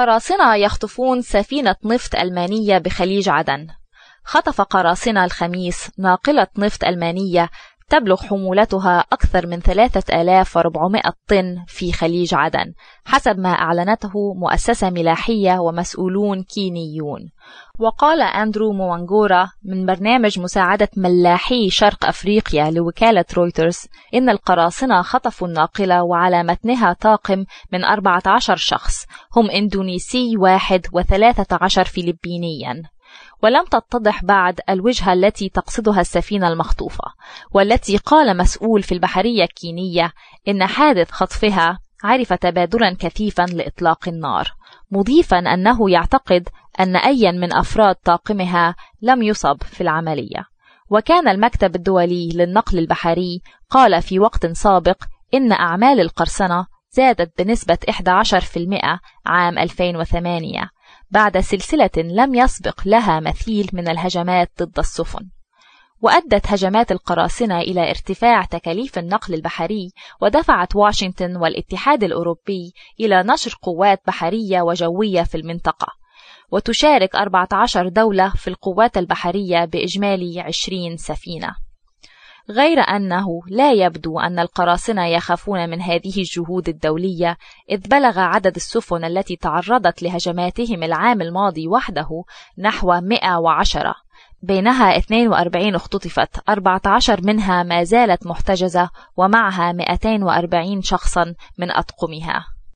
قراصنة يخطفون سفينة نفط ألمانية بخليج عدن. خطف قراصنة الخميس ناقلة نفط ألمانية تبلغ حمولتها أكثر من 3400 طن في خليج عدن حسب ما أعلنته مؤسسة ملاحية ومسؤولون كينيون. وقال أندرو موانغورا من برنامج مساعدة ملاحي شرق أفريقيا لوكالة رويترز إن القراصنة خطفوا الناقلة وعلى متنها طاقم من 14 شخص هم إندونيسي واحد وثلاثة عشر فلبينيا. ولم تتضح بعد الوجهة التي تقصدها السفينة المخطوفة والتي قال مسؤول في البحرية الكينية إن حادث خطفها عرف تبادلا كثيفا لإطلاق النار مضيفا أنه يعتقد أن أيا من أفراد طاقمها لم يصب في العملية. وكان المكتب الدولي للنقل البحري قال في وقت سابق إن أعمال القرصنة زادت بنسبة 11% عام 2008 بعد سلسلة لم يسبق لها مثيل من الهجمات ضد السفن. وأدت هجمات القراصنة إلى ارتفاع تكاليف النقل البحري ودفعت واشنطن والاتحاد الأوروبي إلى نشر قوات بحرية وجوية في المنطقة. وتشارك 14 دولة في القوات البحرية بإجمالي 20 سفينة. غير أنه لا يبدو أن القراصنة يخافون من هذه الجهود الدولية إذ بلغ عدد السفن التي تعرضت لهجماتهم العام الماضي وحده نحو 110 بينها 42 اختطفت 14 منها ما زالت محتجزة ومعها 240 شخصا من أطقمها.